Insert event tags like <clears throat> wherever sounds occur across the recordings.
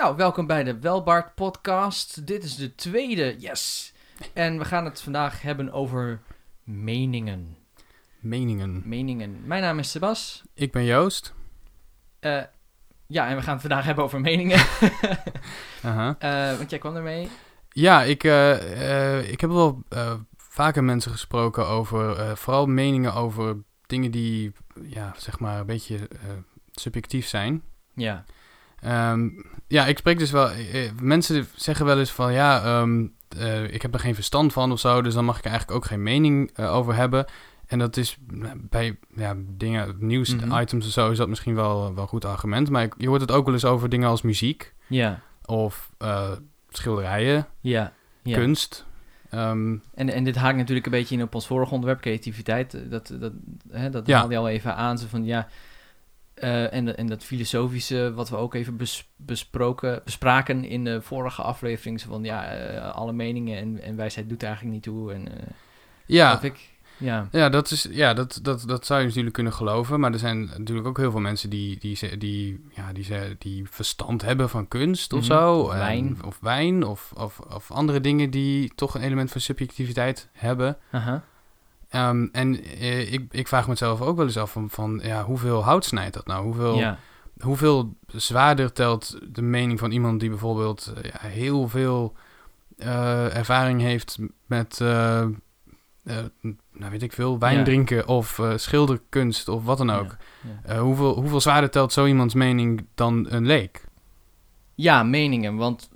Nou, welkom bij de Welbart podcast. Dit is de tweede, yes. En we gaan het vandaag hebben over meningen. Meningen. Meningen. Mijn naam is Sebas. Ik ben Joost. Eh, ja, en we gaan het vandaag hebben over meningen. <laughs> Aha. Eh, want jij kwam ermee. Ja, ik, eh, eh, ik heb wel eh, vaker mensen gesproken over, eh, vooral meningen over dingen die, ja, zeg maar, een beetje eh, subjectief zijn. Ja. Ehm, ja, ik spreek dus wel. eh, eh, mensen zeggen wel eens van ja, ehm, eh, ik heb er geen verstand van of zo, dus dan mag ik er eigenlijk ook geen mening over hebben. En dat is bij ja, dingen, nieuws-items Mhm. of zo, is dat misschien wel wel een goed argument. Maar ik- je hoort het ook wel eens over dingen als muziek Ja. of schilderijen, Ja. ja. kunst. Ehm, En, en dit haakt natuurlijk een beetje in op ons vorige onderwerp, creativiteit. Dat, dat, hè, dat Ja. haalde je al even aan. Zo van, ja, eh, en, en dat filosofische, wat we ook even bes- besproken, bespraken in de vorige aflevering. Van, ja, eh, alle meningen en, en wijsheid doet eigenlijk niet toe. En, eh, ja, ik, ja. ja, dat, is, ja dat, dat, dat zou je natuurlijk kunnen geloven. Maar er zijn natuurlijk ook heel veel mensen die, die, die, ja, die, die verstand hebben van kunst of Mhm. zo. Of wijn. of wijn of, of, of andere dingen die toch een element van subjectiviteit hebben. Ehm, en eh, ik, ik vraag mezelf ook wel eens af van, van ja, hoeveel hout snijdt dat nou? Hoeveel, Ja. hoeveel zwaarder telt de mening van iemand die bijvoorbeeld eh, ja, heel veel eh, ervaring heeft met, nou weet ik veel, wijn Ja. drinken of schilderkunst of wat dan ook. Hoeveel, hoeveel zwaarder telt zo iemands mening dan een leek? Ja, meningen. Want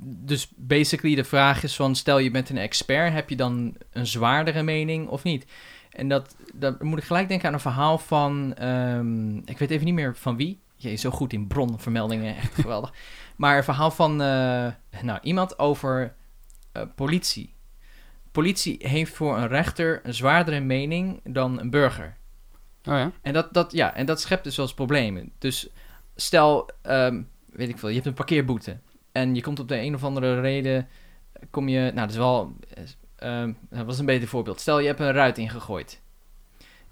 dus basically de vraag is van, stel je bent een expert, heb je dan een zwaardere mening of niet? En dat, dat moet ik gelijk denken aan een verhaal van, ehm, ik weet even niet meer van wie. Je is zo goed in bronvermeldingen, echt <laughs> geweldig. Maar een verhaal van eh, nou, iemand over eh, politie. Politie heeft voor een rechter een zwaardere mening dan een burger. Oh ja? En dat, dat, ja, en dat schept dus wel eens problemen. Dus stel, ehm, weet ik veel, je hebt een parkeerboete. En je komt op de een of andere reden, kom je, nou dat is wel, ehm, dat was een beter voorbeeld. Stel je hebt een ruit ingegooid.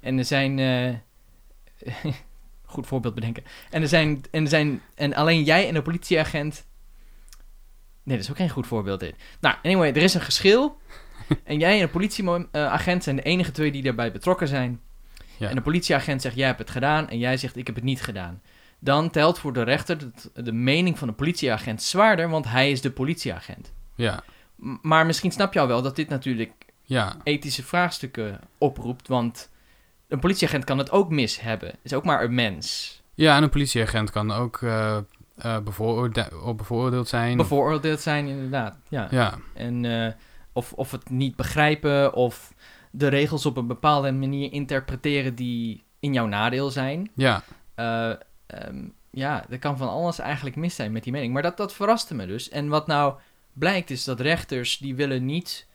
En er zijn, eh, <laughs> goed voorbeeld bedenken. En er zijn, en er zijn, en alleen jij en de politieagent, nee dat is ook geen goed voorbeeld dit. Nou, anyway, er is een geschil. <laughs> en jij en de politieagent zijn de enige twee die daarbij betrokken zijn. Ja. En de politieagent zegt, jij hebt het gedaan. En jij zegt, ik heb het niet gedaan. Dan telt voor de rechter de, de mening van de politieagent zwaarder, want hij is de politieagent. Ja, M- Maar misschien snap je al wel dat dit natuurlijk ja, ethische vraagstukken oproept, want een politieagent kan het ook mis hebben. Is ook maar een mens. ja en een politieagent kan ook bevooroorde- of bevooroordeeld zijn. Bevooroordeeld zijn, inderdaad. Ja. ja, En eh, of, of het niet begrijpen, of de regels op een bepaalde manier interpreteren die in jouw nadeel zijn. ja, Eh, ehm, ja, er kan van alles eigenlijk mis zijn met die mening. Maar dat, dat verraste me dus. En wat nou blijkt is dat rechters, die willen niet...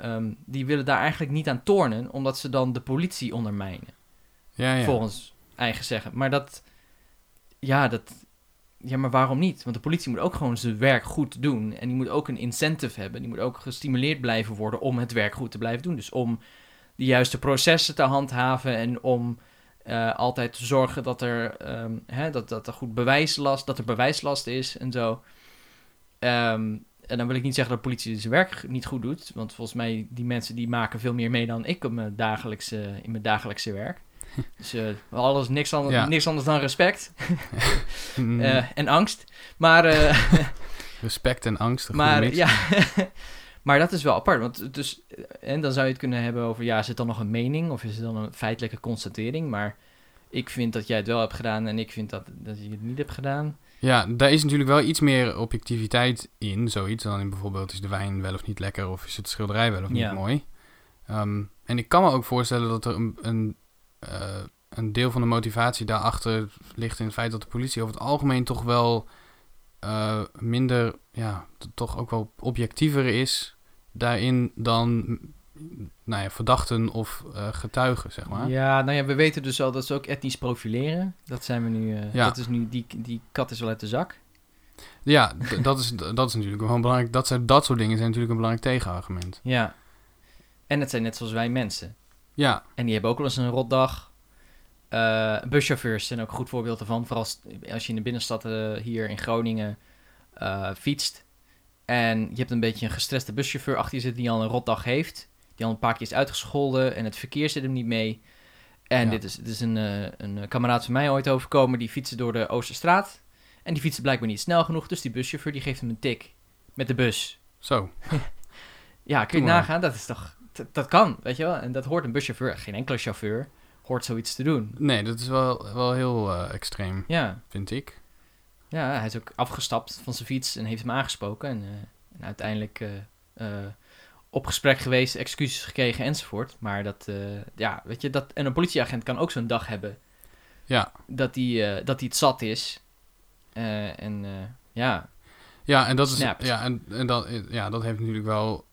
ehm, die willen daar eigenlijk niet aan tornen, omdat ze dan de politie ondermijnen. ja, ja. Volgens eigen zeggen. Maar dat... Ja, dat... Ja, maar waarom niet? Want de politie moet ook gewoon zijn werk goed doen. En die moet ook een incentive hebben. Die moet ook gestimuleerd blijven worden om het werk goed te blijven doen. Dus om de juiste processen te handhaven en om eh, altijd te zorgen dat er, ehm, hè, dat, dat er goed bewijslast, dat er bewijslast is en zo. Ehm, en dan wil ik niet zeggen dat de politie zijn werk niet goed doet. Want volgens mij, die mensen die maken veel meer mee dan ik op mijn dagelijkse, in mijn dagelijkse werk. <laughs> Dus eh, alles, niks, anders, Ja. niks anders dan respect <laughs> Mm, eh, en angst. Maar, <laughs> respect en angst. maar ja, maar dat is wel apart. Want dus, en dan zou je het kunnen hebben over, ja, is het dan nog een mening of is het dan een feitelijke constatering? Maar ik vind dat jij het wel hebt gedaan en ik vind dat, dat je het niet hebt gedaan. Ja, daar is natuurlijk wel iets meer objectiviteit in, zoiets. Dan in bijvoorbeeld is de wijn wel of niet lekker of is het schilderij wel of niet Ja. mooi. Ehm, en ik kan me ook voorstellen dat er een, een, eh, een deel van de motivatie daarachter ligt in het feit dat de politie over het algemeen toch wel eh, minder, ja, toch ook wel objectiever is daarin dan, nou ja, verdachten of eh, getuigen, zeg maar. Ja, nou ja, we weten dus al dat ze ook etnisch profileren. Dat zijn we nu, eh, Ja. dat is nu, die, die kat is wel uit de zak. Ja, <laughs> dat, is, dat is natuurlijk wel belangrijk. Dat, zijn, dat soort dingen zijn natuurlijk een belangrijk tegenargument. Ja. En het zijn net zoals wij mensen. Ja, En die hebben ook wel eens een rotdag. Eh, buschauffeurs zijn ook een goed voorbeeld ervan. Vooral als, als je in de binnenstad hier in Groningen fietst. En je hebt een beetje een gestreste buschauffeur achter je zitten die al een rotdag heeft. Die al een paar keer is uitgescholden en het verkeer zit hem niet mee. En Ja. dit is, dit is een, eh, een kameraad van mij ooit overkomen. Die fietste door de Oosterstraat. En die fietste blijkbaar niet snel genoeg. Dus die buschauffeur die geeft hem een tik met de bus. Zo. <laughs> Ja, kun je Doe maar. nagaan? Dat is toch... Dat, dat kan, weet je wel? En dat hoort een buschauffeur. Geen enkele chauffeur hoort zoiets te doen. Nee, dat is wel, wel heel eh, extreem, Ja. vind ik. Ja, hij is ook afgestapt van zijn fiets en heeft hem aangesproken. En, eh, en uiteindelijk eh, eh, op gesprek geweest, excuses gekregen enzovoort. Maar dat, ja, weet je, dat, en een politieagent kan ook zo'n dag hebben Ja. dat hij dat hij het zat is. En ja, Ja, en dat, is, Snapt. ja, en, en dat, ja, dat heeft natuurlijk wel,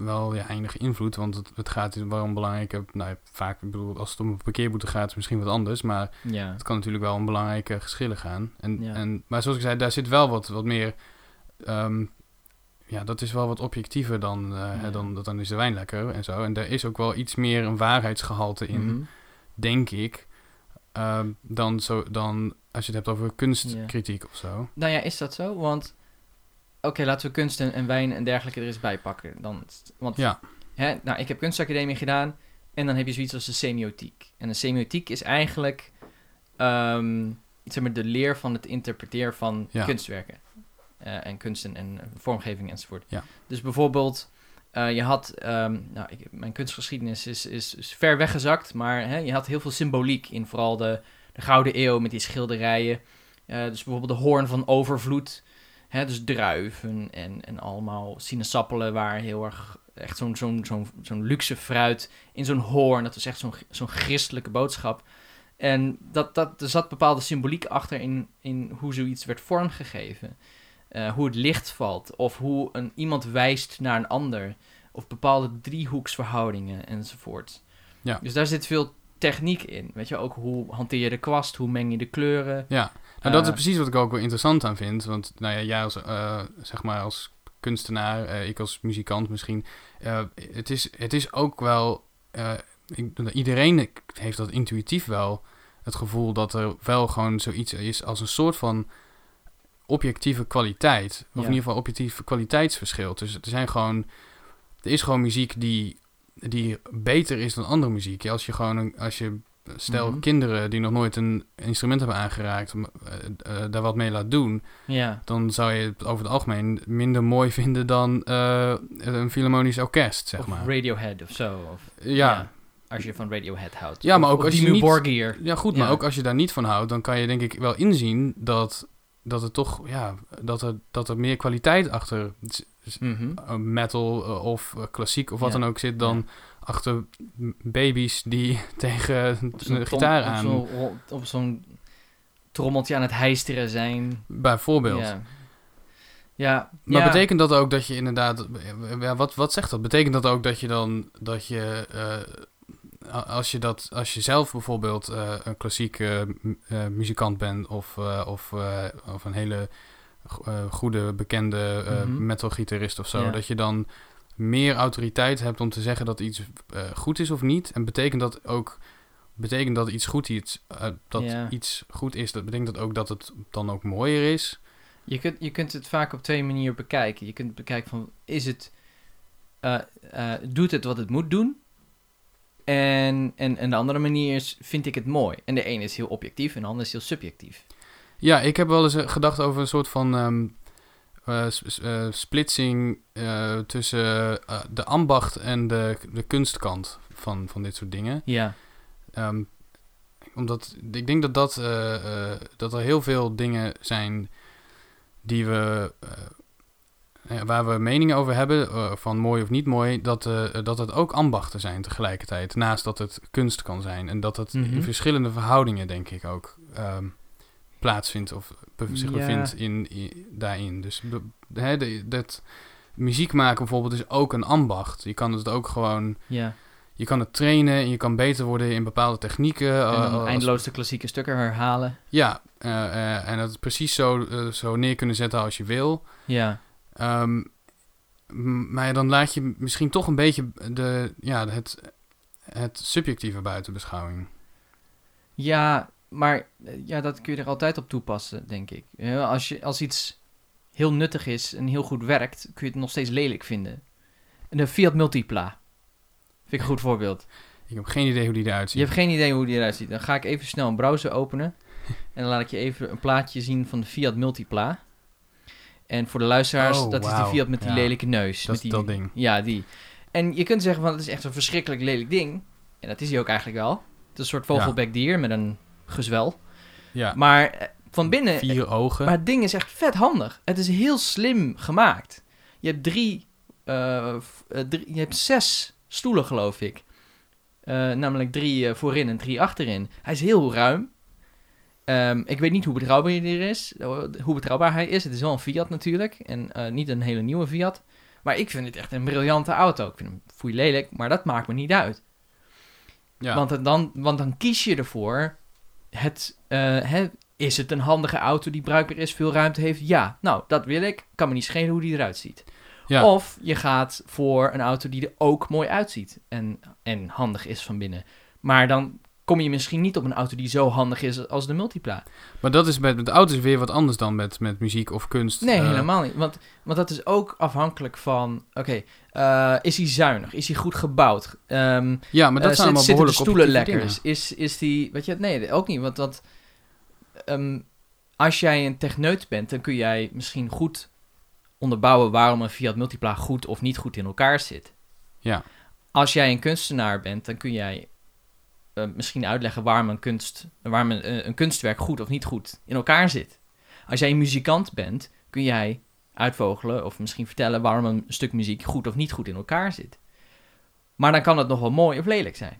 wel ja, invloed. Want het, het gaat waarom belangrijk. Nou, vaak, ik bedoel, als het om een parkeerboete gaat, is het misschien wat anders. Maar ja, het kan natuurlijk wel om belangrijke geschillen gaan. En, Ja. en, maar zoals ik zei, daar zit wel wat, wat meer. ehm, ja, dat is wel wat objectiever dan, eh, hè, dan, dan is de wijn lekker en zo. En daar is ook wel iets meer een waarheidsgehalte in, Mhm. denk ik. ehm, dan, zo, dan als je het hebt over kunstkritiek of zo. Nou ja, is dat zo? Want, oké, laten we kunst en, en wijn en dergelijke er eens bij pakken. Dan, want Ja, Hè, nou, ik heb kunstacademie gedaan en dan heb je zoiets als de semiotiek. En de semiotiek is eigenlijk ehm, zeg maar de leer van het interpreteren van Ja. kunstwerken. Eh, en kunsten en vormgeving enzovoort. Ja. Dus bijvoorbeeld, eh, je had, ehm, nou, ik, mijn kunstgeschiedenis is, is, is ver weggezakt, maar hè, je had heel veel symboliek in vooral de, de Gouden Eeuw met die schilderijen. Eh, dus bijvoorbeeld de hoorn van overvloed. Hè, dus druiven en, en allemaal sinaasappelen waar heel erg echt zo'n zo'n zo'n zo'n luxe fruit in zo'n hoorn. Dat is echt zo'n zo'n christelijke boodschap. En dat, dat, er zat bepaalde symboliek achter in, in hoe zoiets werd vormgegeven. Eh, hoe het licht valt, of hoe een, iemand wijst naar een ander, of bepaalde driehoeksverhoudingen enzovoort. Ja. Dus daar zit veel techniek in. Weet je, ook hoe hanteer je de kwast, hoe meng je de kleuren. ja. Nou, dat is Eh, precies wat ik ook wel interessant aan vind. Want nou ja, jij als, eh, zeg maar als kunstenaar, eh, ik als muzikant misschien. het, is, het is ook wel... ik, iedereen heeft dat intuïtief wel. Het gevoel dat er wel gewoon zoiets is als een soort van objectieve kwaliteit. Of Ja. in ieder geval objectief kwaliteitsverschil. Dus er zijn gewoon... Er is gewoon muziek die, die beter is dan andere muziek. Als je gewoon... Een, als je stel Mhm. kinderen die nog nooit een instrument hebben aangeraakt... eh, eh, daar wat mee laat doen... Ja, dan zou je het over het algemeen minder mooi <laughs> vinden dan eh, een filharmonisch orkest, zeg of maar. Radiohead of zo. Of, ja. Als je van Radiohead houdt. Ja, maar ook of als je niet-. Ja, goed, maar ook als je daar niet van houdt, dan kan je denk ik wel inzien dat, dat er toch, ja, dat er, dat er meer kwaliteit achter Mhm. metal of klassiek of wat dan ook zit dan achter baby's die <laughs> tegen een gitaar op aan, zo'n Op zo'n trommeltje aan het heisteren zijn. bijvoorbeeld. Ja. Ja, Maar ja. betekent dat ook dat je inderdaad, ja, wat, wat zegt dat? Betekent dat ook dat je dan, dat je, eh, als je dat, als je zelf bijvoorbeeld eh, een klassieke eh, muzikant bent of, of, of een hele go- goede bekende Mhm. metalgitarist of zo, Ja. dat je dan meer autoriteit hebt om te zeggen dat iets eh, goed is of niet? En betekent dat ook, betekent dat iets goed iets, eh, dat Ja. iets goed is, dat betekent dat ook dat het dan ook mooier is? Je kunt, je kunt het vaak op twee manieren bekijken. Je kunt bekijken van, is het, eh, doet het wat het moet doen? En, en, en de andere manier is, vind ik het mooi? En de ene is heel objectief en de andere is heel subjectief. Ja, ik heb wel eens gedacht over een soort van ehm, eh, eh, splitsing eh, tussen eh, de ambacht en de, de kunstkant van, van dit soort dingen. Ja, Ehm, omdat ik denk dat, dat, eh, eh, dat er heel veel dingen zijn die we, eh, waar we meningen over hebben, eh, van mooi of niet mooi, dat, eh, dat het ook ambachten zijn tegelijkertijd. Naast dat het kunst kan zijn. En dat het Mhm. in verschillende verhoudingen, denk ik, ook ehm, plaatsvindt of zich Ja. bevindt in, daarin. Dus be- hè, de, dat muziek maken bijvoorbeeld is ook een ambacht. Je kan het ook gewoon ja. je kan het trainen en je kan beter worden in bepaalde technieken. En eh, dan als- eindeloos de klassieke stukken herhalen. Ja, eh, eh, en dat precies zo, eh, zo neer kunnen zetten als je wil. Ja, Ehm, maar dan laat je misschien toch een beetje de, ja, het, het subjectieve buiten beschouwing. Ja, maar eh, ja, dat kun je er altijd op toepassen, denk ik. Als, je, als iets heel nuttig is en heel goed werkt, kun je het nog steeds lelijk vinden. De Fiat Multipla. Vind ik een goed voorbeeld. Ik heb geen idee hoe die eruit Je ziet. hebt geen idee hoe die eruit ziet. Dan ga ik even snel een browser openen. <laughs> En dan laat ik je even een plaatje zien van de Fiat Multipla. En voor de luisteraars, Oh, dat is die Fiat met die Ja, lelijke neus. Dat met is die, dat ding. Ja, die. En je kunt zeggen van, het is echt een verschrikkelijk lelijk ding. En dat is hij ook eigenlijk wel. Het is een soort vogelbekdier met een gezwel. Ja, Maar eh, van binnen... vier ogen. Maar het ding is echt vet handig. Het is heel slim gemaakt. Je hebt drie, eh, eh, drie je hebt zes stoelen, geloof ik. Namelijk drie voorin en drie achterin. Hij is heel ruim. Ehm, ik weet niet hoe betrouwbaar hij er is, eh, hoe betrouwbaar hij is. Het is wel een Fiat natuurlijk en niet een hele nieuwe Fiat. Maar ik vind het echt een briljante auto. Ik vind hem foei lelijk, maar dat maakt me niet uit. ja. Want, dan, want dan kies je ervoor. Het, eh, hè, is het een handige auto die bruikbaar is, veel ruimte heeft? Ja, nou, dat wil ik. Kan me niet schelen hoe die eruit ziet. ja. Of je gaat voor een auto die er ook mooi uitziet en, en handig is van binnen. Maar dan kom je misschien niet op een auto die zo handig is als de Multipla. Maar dat is met, met auto's weer wat anders dan met, met muziek of kunst. Nee, Eh, helemaal niet. Want, want dat is ook afhankelijk van... Oké, eh, is hij zuinig? Is hij goed gebouwd? Ehm, Ja, maar dat Eh, zijn allemaal zit- zitten de stoelen lekker? Is, is die, weet je, nee, ook niet, want dat, ehm, als jij een techneut bent, dan kun jij misschien goed onderbouwen waarom een Fiat Multipla goed of niet goed in elkaar zit. Ja. Als jij een kunstenaar bent, dan kun jij eh, misschien uitleggen waarom een, kunst, waarom een, eh, een kunstwerk goed of niet goed in elkaar zit. Als jij een muzikant bent, kun jij uitvogelen of misschien vertellen waarom een stuk muziek goed of niet goed in elkaar zit. Maar dan kan het nog wel mooi of lelijk zijn.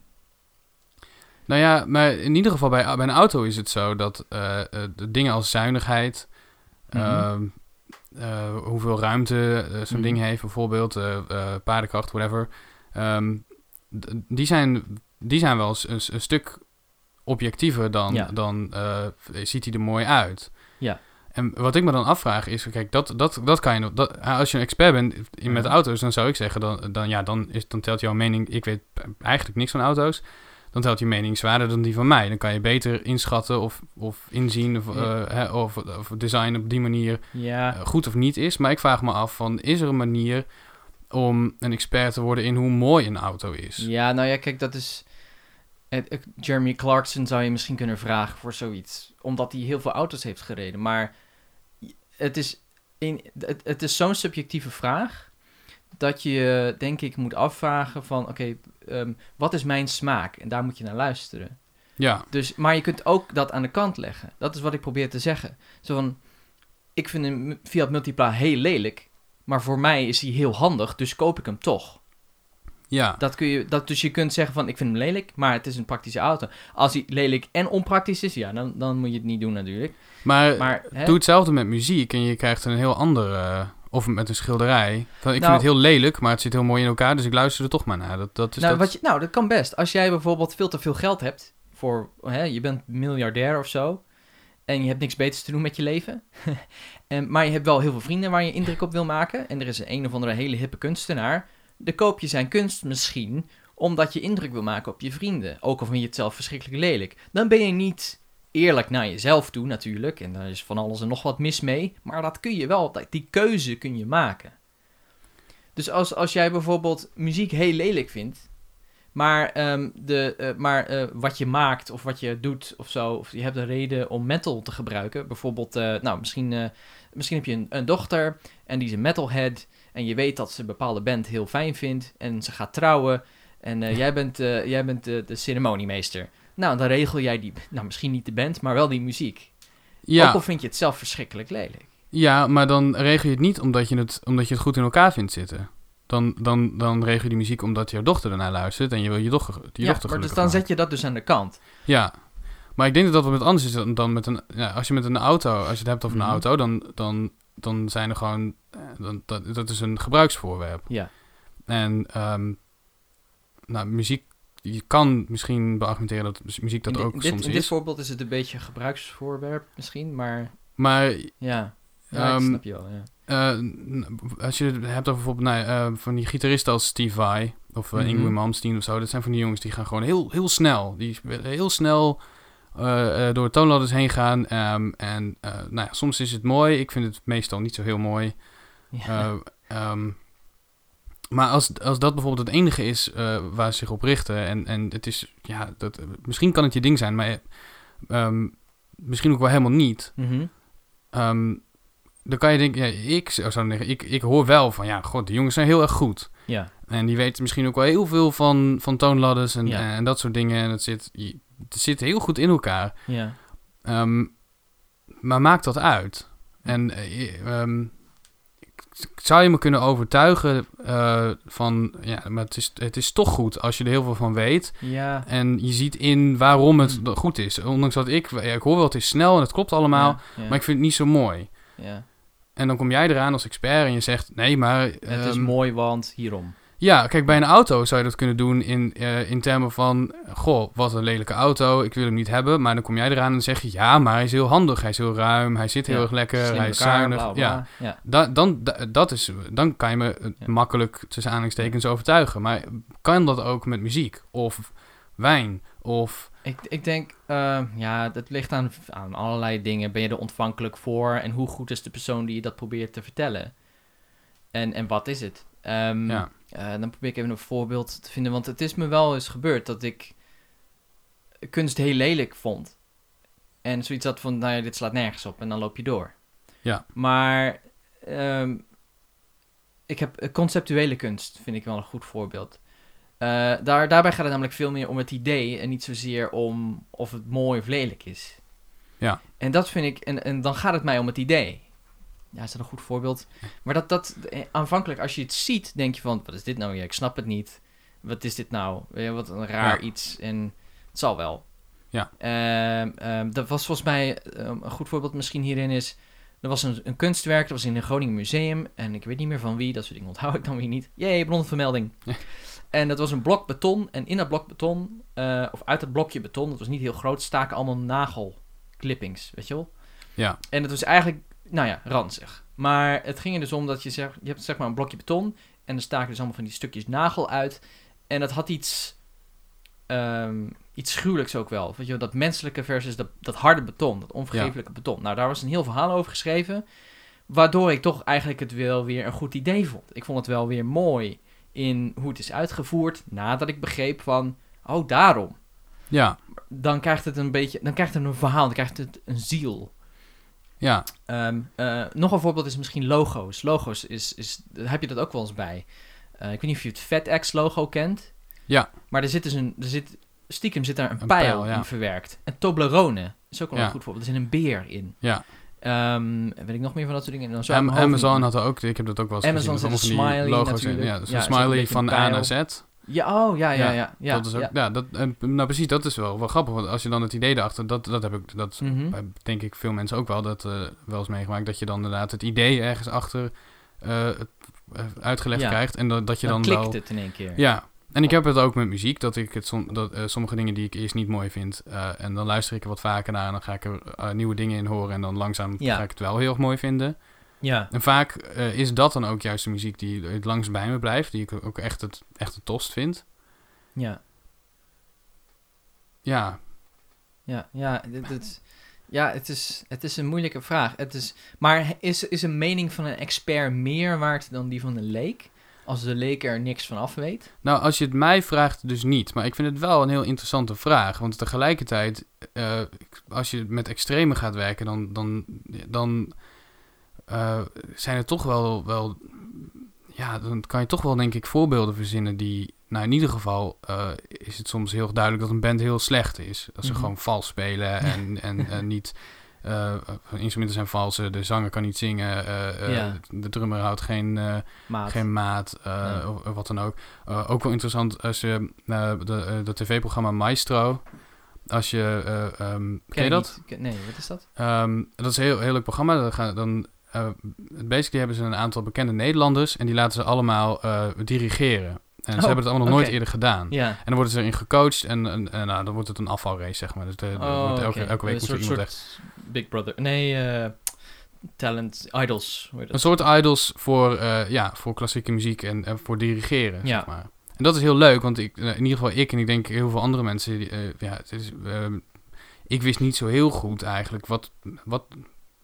Nou ja, maar in ieder geval bij, bij een auto is het zo dat eh, de dingen als zuinigheid, Mhm. ehm, eh, hoeveel ruimte zo'n Mhm. ding heeft, bijvoorbeeld paardenkracht, whatever, ehm, die, zijn, die zijn wel eens een, een stuk objectiever dan, Ja. dan eh, ziet hij er mooi uit. Ja. En wat ik me dan afvraag is, kijk, dat, dat, dat kan je. Dat, als je een expert bent in, met auto's, dan zou ik zeggen, dan, dan, ja, dan, is, dan telt jouw mening. Ik weet eigenlijk niks van auto's. Dan telt je mening zwaarder dan die van mij. Dan kan je beter inschatten of, of inzien of, Ja. eh, hè, of, of design op die manier Ja, eh, goed of niet is. Maar ik vraag me af van, is er een manier om een expert te worden in hoe mooi een auto is? ja, nou ja, kijk, dat is... het- Jeremy Clarkson zou je misschien kunnen vragen voor zoiets. Omdat hij heel veel auto's heeft gereden. Maar het is, in, het, het is zo'n subjectieve vraag... dat je, denk ik, moet afvragen van... Oké, ehm, wat is mijn smaak? En daar moet je naar luisteren. Ja, Dus, maar je kunt ook dat aan de kant leggen. Dat is wat ik probeer te zeggen. Zo van, ik vind een Fiat Multipla heel lelijk... maar voor mij is hij heel handig, dus koop ik hem toch. Ja. Dat kun je, dat, dus je kunt zeggen van, ik vind hem lelijk, maar het is een praktische auto. Als hij lelijk en onpraktisch is, ja, dan, dan moet je het niet doen natuurlijk. maar, Maar, hè, doe hetzelfde met muziek en je krijgt een heel ander... eh, of met een schilderij. Ik Nou- vind het heel lelijk, maar het zit heel mooi in elkaar, dus ik luister er toch maar naar. Dat, dat is nou, dat... wat je, nou, dat kan best. Als jij bijvoorbeeld veel te veel geld hebt, voor, hè, je bent miljardair of zo, en je hebt niks beters te doen met je leven, <laughs> en, maar je hebt wel heel veel vrienden waar je indruk op wil maken, en er is een, een of andere hele hippe kunstenaar, dan koop je zijn kunst misschien omdat je indruk wil maken op je vrienden. Ook al vind je het zelf verschrikkelijk lelijk. Dan ben je niet eerlijk naar jezelf toe natuurlijk. En daar is van alles en nog wat mis mee. Maar dat kun je wel, die keuze kun je maken. Dus als, als jij bijvoorbeeld muziek heel lelijk vindt. Maar, ehm, de, eh, maar eh, wat je maakt of wat je doet of zo. Of je hebt een reden om metal te gebruiken. Bijvoorbeeld, eh, nou misschien, misschien heb je een, een dochter en die is een metalhead. En je weet dat ze een bepaalde band heel fijn vindt. En ze gaat trouwen. En eh, jij bent, eh, jij bent de, de ceremoniemeester. Nou, dan regel jij die, nou misschien niet de band, maar wel die muziek. ja. Ook al vind je het zelf verschrikkelijk lelijk. Ja, maar dan regel je het niet omdat je het, omdat je het goed in elkaar vindt zitten. Dan, dan, dan regel je die muziek omdat je dochter ernaar luistert en je wil je dochter, je ja, dochter maar dus dan maken. zet je dat dus aan de kant. Ja, maar ik denk dat dat wat met anders is dan, dan met een... Ja, als je met een auto, als je het hebt over Mhm. een auto, dan, dan, dan zijn er gewoon... eh, Dan, dat, dat is een gebruiksvoorwerp. Ja. En ehm, nou, muziek... Je kan misschien beargumenteren dat muziek dat in, dit- ook dit, soms in dit is. voorbeeld is het een beetje een gebruiksvoorwerp misschien, maar Maar ja, ja ik Ehm, snap je wel. Ja. Eh, als je het hebt over bijvoorbeeld nou, eh, van die gitaristen als Steve Vai of uh, Mhm. Ingrid Malmsteen of zo, dat zijn van die jongens die gaan gewoon heel, heel snel. Die heel snel eh, eh, door toonladders heen gaan. Ehm, en eh, nou ja, soms is het mooi. Ik vind het meestal niet zo heel mooi. Ja. Eh, ehm, maar als, als dat bijvoorbeeld het enige is waar ze zich op richten. En, en het is, ja, dat, misschien kan het je ding zijn, maar ehm, misschien ook wel helemaal niet. Mhm. Dan kan je denken, ja, ik zou zeggen, ik, ik hoor wel van, ja, god, die jongens zijn heel erg goed. ja. En die weten misschien ook wel heel veel van, van toonladders en, Ja. en dat soort dingen. En het zit, het zit heel goed in elkaar. Ja. Ehm, maar maakt dat uit? En eh, ehm, zou je me kunnen overtuigen eh, van, ja, maar het is, het is toch goed als je er heel veel van weet. Ja. En je ziet in waarom het Hmm. goed is. Ondanks dat ik, ja, ik hoor wel, het is snel en het klopt allemaal, Ja, maar ik vind het niet zo mooi. ja. En dan kom jij eraan als expert en je zegt, nee, maar... Het is ehm, mooi, want hierom. Ja, kijk, bij een auto zou je dat kunnen doen in, eh, in termen van... Goh, wat een lelijke auto, ik wil hem niet hebben. Maar dan kom jij eraan en zeg je... Ja, maar hij is heel handig, hij is heel ruim, hij zit heel Ja, erg lekker, hij is zuinig. bla, bla. Ja, ja. da, dan, da- dat is, dan kan je me eh, Ja. makkelijk tussen aanhalingstekens overtuigen. Maar kan dat ook met muziek? Of wijn? Of... Ik, ik denk, eh, ja, dat ligt aan, aan allerlei dingen. Ben je er ontvankelijk voor? En hoe goed is de persoon die je dat probeert te vertellen? En, en wat is het? Ehm, Ja, eh, dan probeer ik even een voorbeeld te vinden. Want het is me wel eens gebeurd dat ik kunst heel lelijk vond. En zoiets had van, nou ja, dit slaat nergens op. En dan loop je door. Ja. Maar ehm, ik heb eh, conceptuele kunst, vind ik wel een goed voorbeeld. Eh, daar, daarbij gaat het namelijk veel meer om het idee en niet zozeer om of het mooi of lelijk is. Ja. En dat vind ik, en, en dan gaat het mij om het idee. Ja, is dat een goed voorbeeld? Maar dat, dat, eh, aanvankelijk, als je het ziet, denk je van, wat is dit nou? Ja, ik snap het niet. Wat is dit nou? Wat een raar Ja. iets. En het zal wel. Ja. Ehm, ehm, dat was volgens mij ehm, een goed voorbeeld misschien hierin is... Er was een, een kunstwerk, dat was in een Groningen museum. En ik weet niet meer van wie, dat soort dingen onthoud ik dan weer niet. Jee, bronnenvermelding. Ja. En dat was een blok beton. En in dat blok beton, eh, of uit dat blokje beton, dat was niet heel groot, staken allemaal nagelclippings, weet je wel? ja, En het was eigenlijk, nou ja, ranzig. Maar het ging er dus om dat je zegt, je hebt zeg maar een blokje beton. En er staken dus allemaal van die stukjes nagel uit. En dat had iets, ehm, iets gruwelijks ook wel. Weet je, dat menselijke versus dat, dat harde beton, dat onvergeeflijke beton. Nou, daar was een heel verhaal over geschreven. Waardoor ik toch eigenlijk het wel weer een goed idee vond. Ik vond het wel weer mooi in hoe het is uitgevoerd. Nadat ik begreep van, oh daarom. ja, Dan krijgt het een beetje, dan krijgt het een verhaal, dan krijgt het een ziel. Ja, Ehm, eh, nog een voorbeeld is misschien logo's. Logo's is, is heb je dat ook wel eens bij. Eh, ik weet niet of je het FedEx logo kent. Ja. Maar er zit dus een, er zit, stiekem zit daar een, Een pijl, pijl, ja. in verwerkt. En Toblerone is ook wel Ja. een goed voorbeeld. Er zit een beer in. ja. Ehm, weet ik nog meer van dat soort dingen? Dan zo Am- Amazon had er ook, ik heb dat ook wel eens Amazon gezien. die smiley logo's in. Ja, dus een smiley van A naar Z. Ja, oh, ja, ja, Ja, ja. dat is ook, ja. ja. dat, nou precies, dat is wel, wel grappig. Want als je dan het idee erachter, dat, dat heb ik, dat Mhm. denk ik veel mensen ook wel, dat eh, wel eens meegemaakt, dat je dan inderdaad het idee ergens achter eh, uitgelegd Ja. krijgt. En dat, dat je Dan dan, klikt wel... het in één keer. Ja, en ik heb het ook met muziek, dat ik het som, dat, sommige dingen die ik eerst niet mooi vind, en dan luister ik er wat vaker naar en dan ga ik er nieuwe dingen in horen en dan langzaam ga ik het wel heel erg mooi vinden. Ja. En vaak eh, is dat dan ook juist de muziek die het langst bij me blijft, die ik ook echt het, echt het tost vind. ja. Ja, Ja, ja, dit, dit- ja het, is, het is een moeilijke vraag. Het is, maar is, is een mening van een expert meer waard dan die van een leek? Als de leek er niks van af weet? Nou, als je het mij vraagt, dus niet. Maar ik vind het wel een heel interessante vraag. Want tegelijkertijd, eh, als je met extreme gaat werken, dan, dan, dan eh, zijn er toch wel, wel. Ja, dan kan je toch wel, denk ik, voorbeelden verzinnen die. Nou, in ieder geval eh, is het soms heel duidelijk dat een band heel slecht is. Dat ze Mhm. gewoon vals spelen en, en, <laughs> en niet. eh, instrumenten zijn vals, de zanger kan niet zingen, Ja. de drummer houdt geen, Maat. geen maat, of, of wat dan ook. Ook wel interessant als je de, de tv-programma Maestro, als je, eh, ehm, ken, Ken je dat? Ken- Nee, wat is dat? Ehm, dat is een heel, heel leuk programma. Dan, gaan, dan eh, basically hebben ze een aantal bekende Nederlanders en die laten ze allemaal eh, dirigeren. En ze Oh, hebben het allemaal nog nooit eerder gedaan. Ja. En dan worden ze erin gecoacht en, en, en, nou, dan wordt het een afvalrace, zeg maar. Dus de, de- Oh, wordt elke, elke week moet er soort, iemand echt... Big Brother. Nee, eh, Talent, Idols. Een soort idols voor, ja, voor klassieke muziek en, en voor dirigeren, Ja. zeg maar. En dat is heel leuk, want ik, in ieder geval ik en ik denk heel veel andere mensen, die, ja, het is, ehm, ik wist niet zo heel goed eigenlijk wat, wat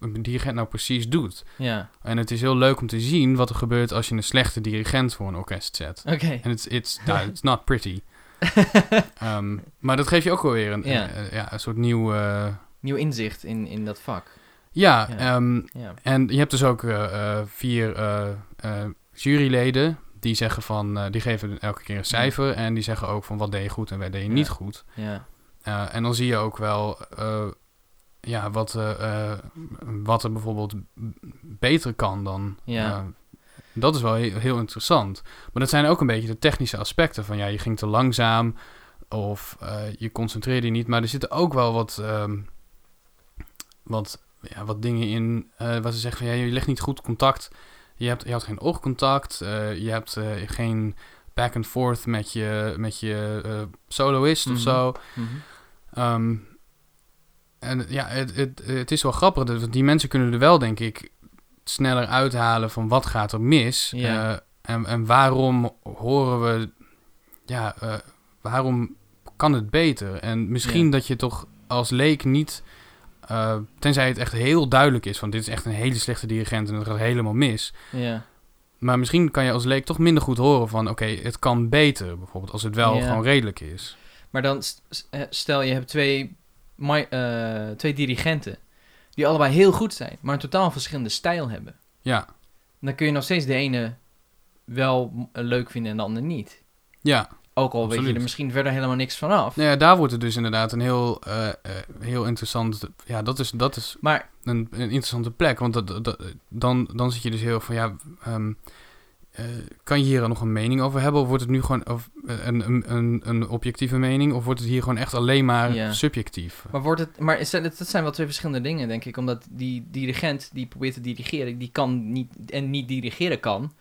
een dirigent nou precies doet. Ja, En het is heel leuk om te zien wat er gebeurt als je een slechte dirigent voor een orkest zet. oké. <laughs> En it's, it's, nou, it's not pretty. <laughs> Ehm, maar dat geeft je ook wel weer een, Ja. eh, ja, een soort nieuw... eh, Nieuw inzicht in, in dat vak. ja, Ja. ehm, Ja. en je hebt dus ook eh, eh, vier eh, eh, juryleden die zeggen van... eh, die geven elke keer een cijfer en die zeggen ook van wat deed je goed en wat deed je niet goed. Ja. Eh, en dan zie je ook wel eh, ja, wat, eh, eh, wat er bijvoorbeeld beter kan dan. Ja. Eh, dat is wel heel, heel interessant. Maar dat zijn ook een beetje de technische aspecten van ja, je ging te langzaam of je concentreerde je niet. Maar er zitten ook wel wat, ehm, wat, ja, wat dingen in waar ze zeggen van ja, je legt niet goed contact. Je, hebt, je had geen oogcontact, je hebt geen back and forth met je, met je soloist Mhm. of zo. Mhm. Ehm, en ja, het, het, het is wel grappig. dat Die mensen kunnen er wel, denk ik, sneller uithalen van wat gaat er mis. Ja. Eh, en, en waarom horen we... Ja, eh, waarom kan het beter? En misschien Ja. dat je toch als leek niet... eh, tenzij het echt heel duidelijk is van dit is echt een hele slechte dirigent en het gaat helemaal mis. Ja. Maar misschien kan je als leek toch minder goed horen van oké, het kan beter. Bijvoorbeeld als het wel Ja. gewoon redelijk is. Maar dan st- st- stel je hebt twee, mi- eh, twee dirigenten die allebei heel goed zijn, maar een totaal verschillende stijl hebben. Ja, Dan kun je nog steeds de ene wel eh, leuk vinden en de ander niet. ja. Ook al weet je er misschien verder helemaal niks van af. Nou ja, daar wordt het dus inderdaad een heel, eh, heel interessant... Ja, dat is, dat is Maar een, een interessante plek. Want dat, dat, dan, dan zit je dus heel van... Ja, ehm, eh, kan je hier dan nog een mening over hebben? Of wordt het nu gewoon of, eh, een, een, een, een objectieve mening? Of wordt het hier gewoon echt alleen maar Ja. subjectief? Maar wordt het, maar is dat, dat zijn wel twee verschillende dingen, denk ik. Omdat die dirigent die probeert te dirigeren, die kan niet en niet dirigeren kan.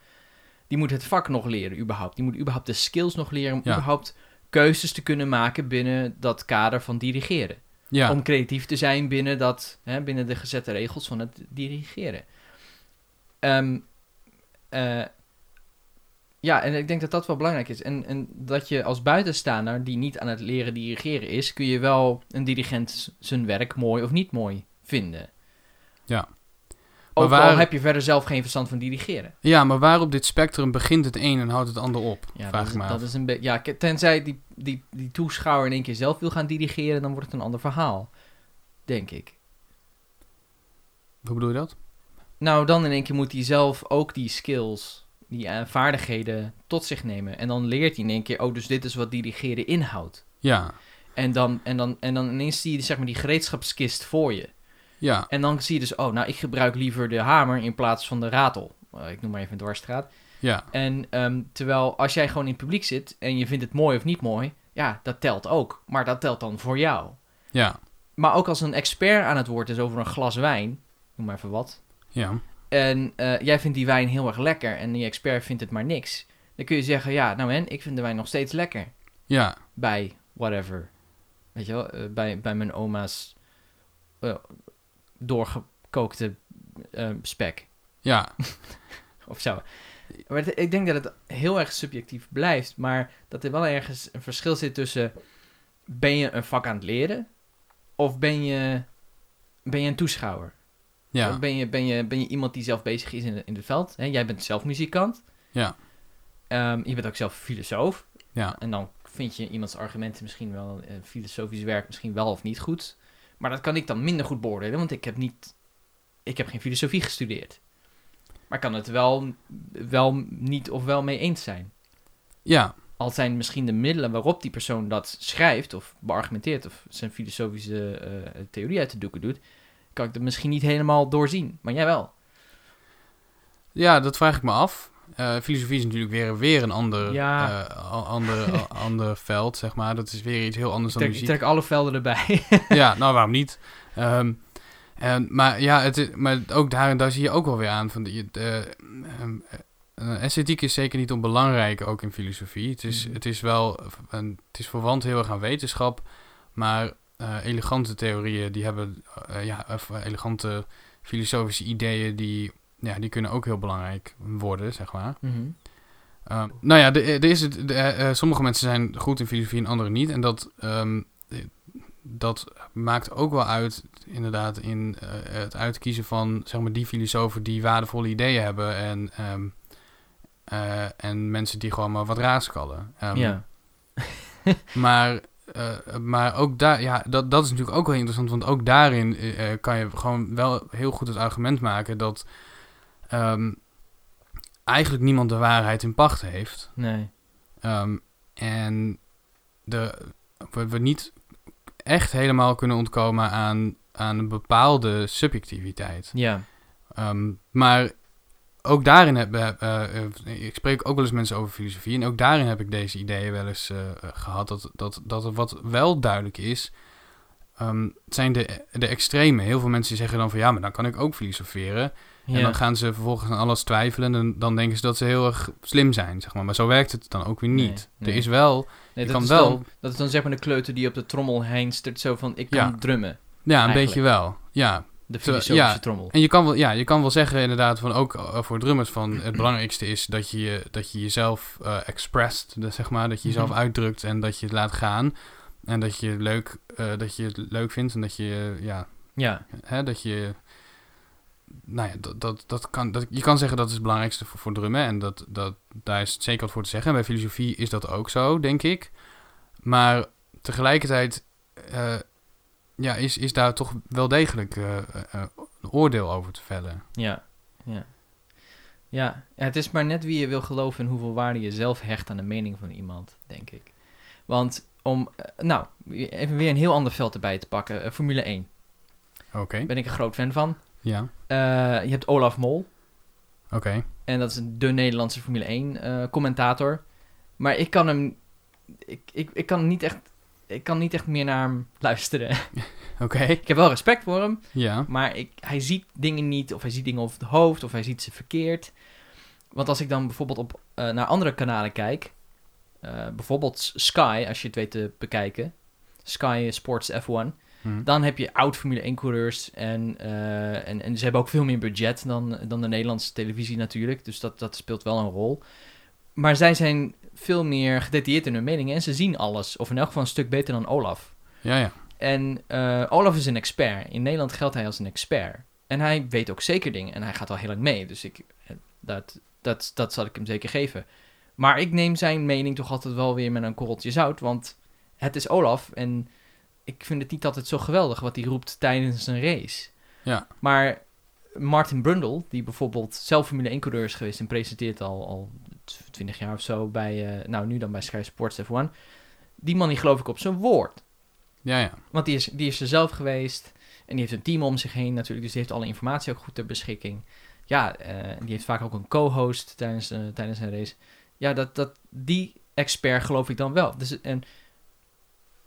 Die moet het vak nog leren, überhaupt. Die moet überhaupt de skills nog leren om Ja. überhaupt keuzes te kunnen maken binnen dat kader van dirigeren. Ja, Om creatief te zijn binnen, dat, hè, binnen de gezette regels van het dirigeren. Ehm, eh, ja, en ik denk dat dat wel belangrijk is. En, en dat je als buitenstaander die niet aan het leren dirigeren is, kun je wel een dirigent zijn werk mooi of niet mooi vinden. Ja. Ook Maar al waar- heb je verder zelf geen verstand van dirigeren. ja, maar waar op dit spectrum begint het een en houdt het ander op? Ja, vraag dat, ik af. dat is een beetje. Ja, tenzij die, die, die toeschouwer in één keer zelf wil gaan dirigeren, dan wordt het een ander verhaal. Denk ik. Hoe bedoel je dat? Nou, dan in één keer moet hij zelf ook die skills, die eh, vaardigheden tot zich nemen. En dan leert hij in één keer, oh, dus dit is wat dirigeren inhoudt. Ja, En dan, en dan, en dan ineens zie je zeg maar die gereedschapskist voor je. ja, En dan zie je dus, oh, nou, ik gebruik liever de hamer in plaats van de ratel. Eh, ik noem maar even een dwarsstraat. ja, En ehm, terwijl als jij gewoon in het publiek zit en je vindt het mooi of niet mooi, ja, dat telt ook. Maar dat telt dan voor jou. ja, Maar ook als een expert aan het woord is over een glas wijn, noem maar even wat. ja, En eh, jij vindt die wijn heel erg lekker en die expert vindt het maar niks. Dan kun je zeggen, ja, nou en, ik vind de wijn nog steeds lekker. ja, Bij whatever. Weet je wel, eh, bij, bij mijn oma's eh, doorgekookte spek ja, <laughs> of zo. Maar het- ik denk dat het heel erg subjectief blijft, maar dat er wel ergens een verschil zit tussen ben je een vak aan het leren of ben je, ben je een toeschouwer? Ja, Ben, je, ben, je, ben je iemand die zelf bezig is in, in het veld? Hè? Jij bent zelf muzikant. ja, Ehm, je bent ook zelf filosoof. ja, En dan vind je iemands argumenten misschien wel, eh, filosofisch werk misschien wel of niet goed. Maar dat kan ik dan minder goed beoordelen, want ik heb, niet, ik heb geen filosofie gestudeerd. Maar kan het wel, wel niet of wel mee eens zijn. ja, Al zijn misschien de middelen waarop die persoon dat schrijft of beargumenteert of zijn filosofische eh, theorie uit de doeken doet, kan ik dat misschien niet helemaal doorzien. Maar jij wel. Ja, dat vraag ik me af. Eh, filosofie is natuurlijk weer, weer een ander, Ja. eh, ander, <laughs> ander veld, zeg maar. Dat is weer iets heel anders dan trek, ik muziek. trek alle velden erbij. <laughs> Ja, nou waarom niet? <laughs> Ehm, en, maar ja, het is, maar ook daar, daar zie je ook wel weer aan. Van die, eh, ehm, eh, esthetiek is zeker niet onbelangrijk, ook in filosofie. Het is, Mhm. het is wel, een, het is verwant heel erg aan wetenschap. Maar eh, elegante theorieën, die hebben, eh, ja, of elegante filosofische ideeën, die, ja, die kunnen ook heel belangrijk worden, zeg maar. Mhm. Nou ja, de, de is het, de, eh, eh, sommige mensen zijn goed in filosofie en anderen niet. En dat, ehm, dat maakt ook wel uit, inderdaad, in eh, het uitkiezen van zeg maar, die filosofen die waardevolle ideeën hebben en, ehm, eh, en mensen die gewoon maar wat raaskallen. Ehm, ja. maar, eh, maar ook daar, ja, dat, dat is natuurlijk ook wel interessant, want ook daarin eh, eh, kan je gewoon wel heel goed het argument maken dat ehm, eigenlijk niemand de waarheid in pacht heeft. Nee. Ehm, en de, we, we niet echt helemaal kunnen ontkomen aan, aan een bepaalde subjectiviteit. Ja. Ehm, maar ook daarin heb eh, eh, eh, ik spreek ook wel eens mensen over filosofie. En ook daarin heb ik deze ideeën wel eens eh, eh, gehad. Dat, dat, dat wat wel duidelijk is. het zijn de, de extreme. Heel veel mensen zeggen dan van ja, maar dan kan ik ook filosoferen. Ja. En dan gaan ze vervolgens aan alles twijfelen. En dan denken ze dat ze heel erg slim zijn, zeg maar. Maar zo werkt het dan ook weer niet. Nee, nee. Er is wel, nee, je dat, kan is wel- Dan, dat is dan zeg maar de kleuter die op de trommel heenstert. Zo van, ik kan Ja. drummen. ja, een Eigenlijk. beetje wel. Ja, De filosofische ja, trommel. En je kan wel, ja, je kan wel zeggen inderdaad van ook eh, voor drummers van het <clears throat> belangrijkste is dat je, dat je jezelf eh expressed, dus zeg maar, dat je jezelf Mhm. uitdrukt en dat je het laat gaan. En dat je, leuk, eh, dat je het leuk vindt en dat je, ja, Ja. hè, dat je, nou ja, dat, dat, dat kan, dat, je kan zeggen dat is het belangrijkste voor, voor drummen en dat, dat, daar is zeker wat voor te zeggen. En bij filosofie is dat ook zo, denk ik. Maar tegelijkertijd, ja, is, is daar toch wel degelijk eh, eh, eh, een oordeel over te vellen. Ja, ja. Ja, het is maar net wie je wil geloven en hoeveel waarde je zelf hecht aan de mening van iemand, denk ik. Want om, nou, even weer een heel ander veld erbij te pakken. Formule 1. Oké, ben ik een groot fan van. ja, je hebt Olaf Mol. oké. En dat is de Nederlandse Formule 1 eh, commentator. Maar ik kan hem. Ik, ik, ik kan niet echt. Ik kan niet echt meer naar hem luisteren. <laughs> Oké, ik heb wel respect voor hem. ja, Maar ik, hij ziet dingen niet, of hij ziet dingen over het hoofd, of hij ziet ze verkeerd. Want als ik dan bijvoorbeeld op, eh, naar andere kanalen kijk, eh, bijvoorbeeld Sky, als je het weet te bekijken, Sky Sports F1, hm, dan heb je oud Formule 1-coureurs en, eh, en, en ze hebben ook veel meer budget dan, dan de Nederlandse televisie natuurlijk, dus dat, dat speelt wel een rol. Maar zij zijn veel meer gedetailleerd in hun meningen en ze zien alles, of in elk geval een stuk beter dan Olaf. ja, ja, En eh, Olaf is een expert. In Nederland geldt hij als een expert. En hij weet ook zeker dingen. En hij gaat al heel lang mee. Dus ik, eh, dat, dat, dat zal ik hem zeker geven. Maar ik neem zijn mening toch altijd wel weer met een korreltje zout. Want het is Olaf. En ik vind het niet altijd zo geweldig wat hij roept tijdens een race. Ja. Maar Martin Brundle, die bijvoorbeeld zelf Formule 1 coureur is geweest... en presenteert al, al 20 jaar of zo bij... eh, nou, nu dan bij Sky Sports F1. Die man die geloof ik op zijn woord. ja, ja, Want die is, die is er zelf geweest. En die heeft een team om zich heen natuurlijk. Dus die heeft alle informatie ook goed ter beschikking. Ja, eh, die heeft vaak ook een co-host tijdens, eh, tijdens een race. Ja, dat, dat, die expert geloof ik dan wel. Dus, en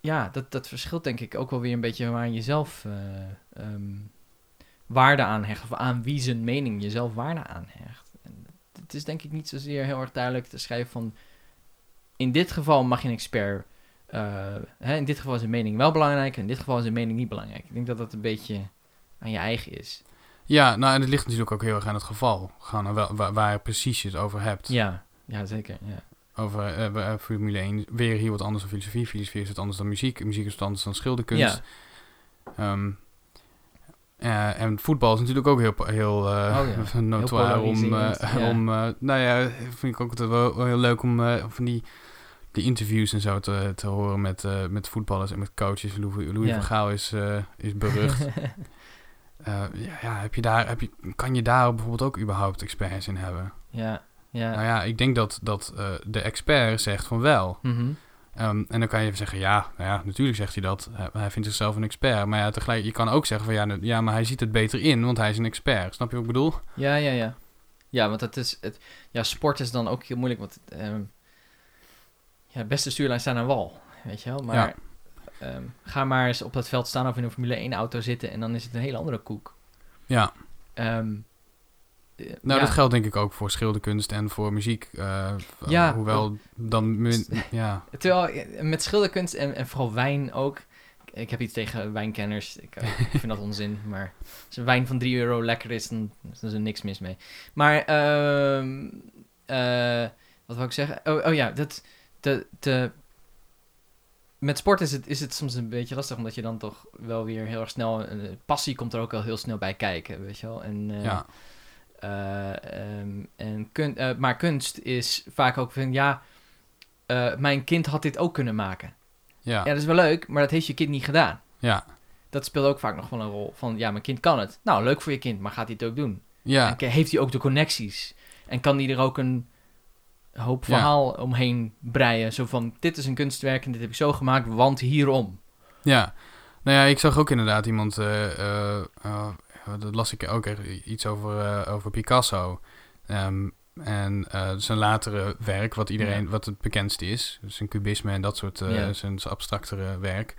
ja, dat, dat verschilt denk ik ook wel weer een beetje waar je zelf eh, ehm, waarde aan hecht. Of aan wie zijn mening je zelf waarde aan hecht. Het is denk ik niet zozeer heel erg duidelijk te schrijven van... In dit geval mag je een expert eh, hè, in dit geval is een mening wel belangrijk en in dit geval is een mening niet belangrijk. Ik denk dat dat een beetje aan je eigen is. ja, nou en het ligt natuurlijk ook heel erg aan het geval. Gewoon aan wel, waar, waar precies je het over hebt. Ja, ja zeker. Ja. Over we- eh, Formule 1, weer hier wat anders dan filosofie. Filosofie is wat anders dan muziek. Muziek is wat anders dan schilderkunst. Ehm, eh, en voetbal is natuurlijk ook heel, heel eh Oh ja, <laughs> notoire om, polariserend, <laughs> ja. om nou ja, vind ik ook altijd wel, heel leuk om van die, die interviews en zo te, te horen met, met voetballers en met coaches. Louis, Louis Ja. van Gaal is, is berucht. <laughs> Ja, heb je daar, heb je, kan je daar bijvoorbeeld ook überhaupt experts in hebben? ja, ja. Nou ja, ik denk dat, dat de expert zegt van wel. Mhm. Ehm, en dan kan je even zeggen, ja, nou ja, natuurlijk zegt hij dat. Hij, vindt zichzelf een expert. Maar ja, tegelijk, je kan ook zeggen van ja, nou, ja, maar hij ziet het beter in, want hij is een expert. Snap je wat ik bedoel? ja, ja, ja. Ja, want het is, het, ja, sport is dan ook heel moeilijk, want ehm, ja, de beste stuurlijn staat aan wal, weet je wel. Maar Ja. ehm, ga maar eens op dat veld staan of in een Formule 1 auto zitten en dan is het een hele andere koek. Ja, Ehm, eh, nou ja. dat geldt denk ik ook voor schilderkunst en voor muziek. eh, Ja, hoewel dan, min- <laughs> ja, Terwijl eh, met schilderkunst en, en vooral wijn ook. ik- heb iets tegen wijnkenners. Ik, eh, ik vind dat onzin. <laughs> Maar als een wijn van 3 euro lekker is, dan, dan is er niks mis mee. Maar, ehm, eh, wat wil ik zeggen? Oh, oh ja, dat, de, de, met sport is het, is het soms een beetje lastig, omdat je dan toch wel weer heel erg snel... passie komt er ook al heel snel bij kijken, weet je wel. En, ja, eh, ehm, en kun, eh, maar kunst is vaak ook van, ja, eh, mijn kind had dit ook kunnen maken. ja, Ja, dat is wel leuk, maar dat heeft je kind niet gedaan. ja, Dat speelt ook vaak nog wel een rol. Van, ja, mijn kind kan het. Nou, leuk voor je kind, maar gaat hij het ook doen? ja, En heeft hij ook de connecties? En kan hij er ook een hoop Ja. verhaal omheen breien? Zo van, dit is een kunstwerk en dit heb ik zo gemaakt, want hierom. ja. Nou ja, ik zag ook inderdaad iemand, dat las ik ook iets over, eh, over Picasso. Ehm, en eh, zijn latere werk, wat iedereen, Ja. wat het bekendste is, zijn cubisme en dat soort, eh, Ja. zijn, zijn abstractere werk.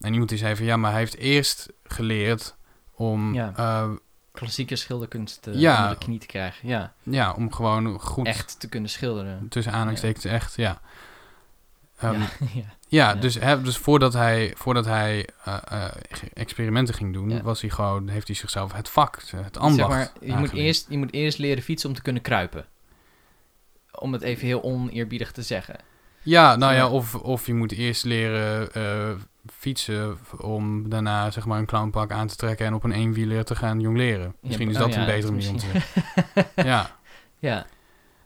En iemand die zei van, ja, maar hij heeft eerst geleerd om, Ja. eh, Klassieke schilderkunst eh, Ja. onder de knie te krijgen. Ja, ja, om gewoon goed, echt te kunnen schilderen. tussen aanhalingstekens, echt, ja. Ehm, ja, <laughs> ja. Dus, hè, dus voordat hij, voordat hij eh, eh, experimenten ging doen, was hij gewoon, heeft hij zichzelf het vak, het ambacht Zeg maar, je moet, eerst, je moet eerst leren fietsen om te kunnen kruipen. Om het even heel oneerbiedig te zeggen. Ja, nou Ja. of, of je moet eerst leren eh, fietsen om daarna zeg maar een clownpak aan te trekken en op een eenwieler te gaan jongleren. Misschien is oh dat ja, een betere manier om te <laughs> zeggen. Ja, Ja,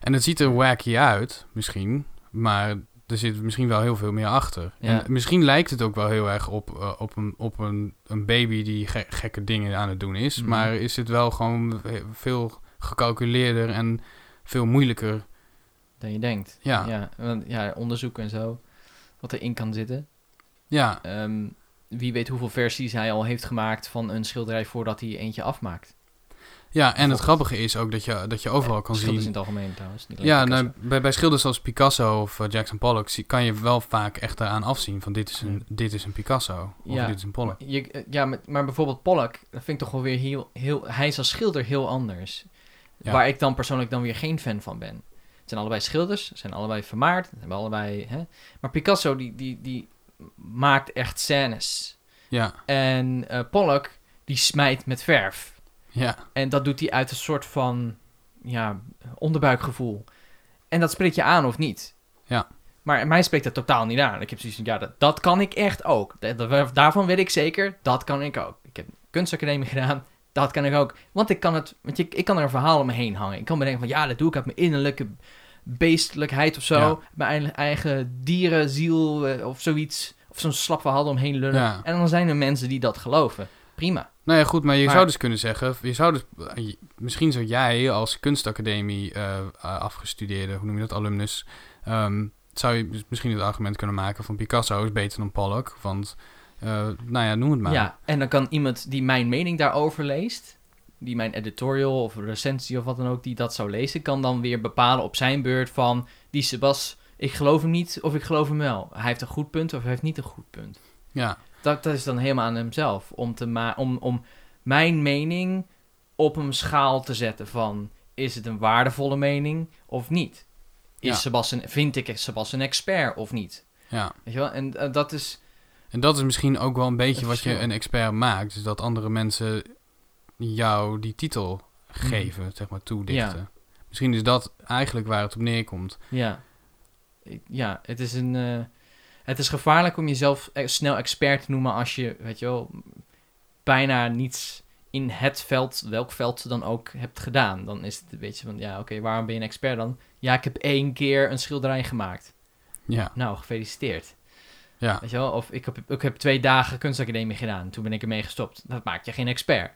en het ziet er wacky uit, misschien, maar er zit misschien wel heel veel meer achter. Ja. En misschien lijkt het ook wel heel erg op, eh, op, een, op een, een baby die ge- gekke dingen aan het doen is. Mhm. Maar is het wel gewoon veel gecalculeerder en veel moeilijker. dan je denkt. Ja. Ja, want, ja, onderzoek en zo. Wat erin kan zitten. Ja, Ehm, wie weet hoeveel versies hij al heeft gemaakt van een schilderij voordat hij eentje afmaakt. Ja en het grappige is ook dat je, dat je overal kan Schilders zien... in het algemeen trouwens. niet Ja, nou, bij, bij schilders zoals Picasso of eh, Jackson Pollock kan je wel vaak echt eraan afzien van dit is een, dit is een Picasso of Ja. dit is een Pollock. Je, eh, ja, maar, maar bijvoorbeeld Pollock, dat vind ik toch wel weer heel, heel... Hij is als schilder heel anders. Ja. Waar ik dan persoonlijk dan weer geen fan van ben. Het zijn allebei schilders, ze zijn allebei vermaard, hebben allebei... Hè? Maar Picasso, die, die, die maakt echt scènes. Ja, En eh, Pollock, die smijt met verf. Ja, En dat doet hij uit een soort van ja, onderbuikgevoel. En dat spreekt je aan of niet. Ja. Maar mij spreekt dat totaal niet aan. Ik heb zoiets van, ja, dat, dat kan ik echt ook. Daarvan weet ik zeker, dat kan ik ook. Ik heb kunstacademie gedaan, dat kan ik ook. Want ik kan, het, want je, ik kan er een verhaal om me heen hangen. Ik kan bedenken van, ja, dat doe ik uit mijn innerlijke beestelijkheid of zo. Ja. Mijn eigen, eigen dierenziel eh, of zoiets. Of zo'n slap verhaal omheen lullen. Ja. En dan zijn er mensen die dat geloven. Prima. Nou ja, goed, maar je Maar- zou dus kunnen zeggen, je zou dus, misschien zou jij als kunstacademie eh, eh, afgestudeerde, hoe noem je dat, alumnus, ehm, zou je dus misschien het argument kunnen maken van Picasso is beter dan Pollock, want, eh, nou ja, noem het maar. Ja, en dan kan iemand die mijn mening daarover leest, die mijn editorial of recensie of wat dan ook, die dat zou lezen, kan dan weer bepalen op zijn beurt van, die Sebas, ik geloof hem niet of ik geloof hem wel. Hij heeft een goed punt of hij heeft niet een goed punt. ja, Dat, dat is dan helemaal aan hemzelf, om, te ma om, om mijn mening op een schaal te zetten van, is het een waardevolle mening of niet? Is Ja. Sebas een, vind ik Sebas een expert of niet? ja. Weet je wel? En eh, dat is... En dat is misschien ook wel een beetje wat je een expert maakt, is dat andere mensen jou die titel Mhm. geven, zeg maar, toedichten. Misschien is dat eigenlijk waar het op neerkomt. Ja. Ja, het is een... eh, het is gevaarlijk om jezelf e- snel expert te noemen als je, weet je wel, bijna niets in het veld, welk veld dan ook, hebt gedaan. Dan is het een beetje van, ja, oké, waarom ben je een expert dan? Ja, ik heb één keer een schilderij gemaakt. Ja, Nou, gefeliciteerd. ja, Weet je wel? Of ik heb, ik heb twee dagen kunstacademie gedaan. Toen ben ik ermee gestopt. Dat maakt je geen expert.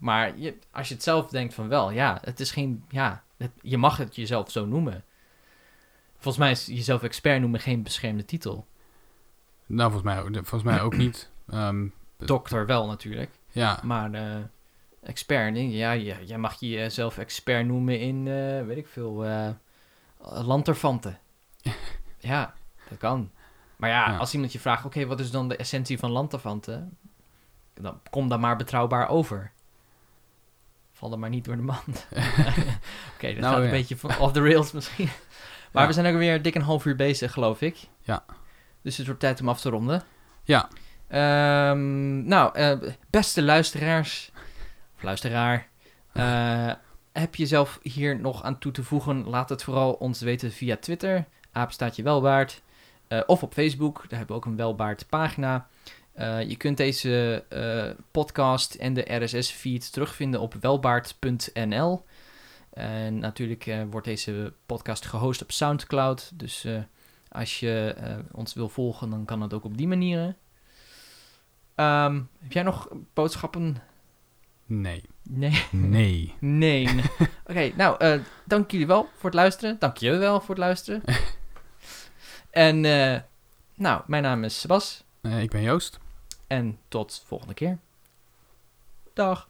Maar je, als je het zelf denkt van wel, ja, het is geen, ja, het- je mag het jezelf zo noemen. Volgens mij is jezelf expert noemen geen beschermde titel. Nou volgens mij, ook- volgens mij ook <clears throat> niet. Ehm, Dokter wel natuurlijk. ja, Maar eh, expert, nee, ja, ja, jij mag jezelf expert noemen in, eh, weet ik veel, eh lanterfanten. <laughs> ja, dat kan. Maar ja, Ja. als iemand je vraagt, oké, wat is dan de essentie van lanterfanten? Dan kom dan maar betrouwbaar over. Val dan maar niet door de mand. <laughs> oké, dat Nou, gaat een beetje off the rails misschien. <laughs> Maar we zijn ook weer dik een half uur bezig, geloof ik. Ja. Dus het wordt tijd om af te ronden. ja, Ehm, nou, eh, beste luisteraars, of luisteraar, eh, heb je zelf hier nog aan toe te voegen? Laat het vooral ons weten via Twitter, apenstaatje welwaard. Eh, of op Facebook, daar hebben we ook een welbaard pagina. Je kunt deze podcast en de RSS-feed terugvinden op welbaard.nl. En natuurlijk wordt deze podcast gehost op SoundCloud. Dus als je eh, ons wil volgen, dan kan dat ook op die manieren. Ehm, heb jij nog boodschappen? Nee. Nee. Nee. <laughs> Nee. Oké, nou, eh, dank jullie wel voor het luisteren. Dank je wel voor het luisteren. <laughs> en, eh, nou, mijn naam is Sebas. Eh, ik ben Joost. En tot volgende keer. Dag.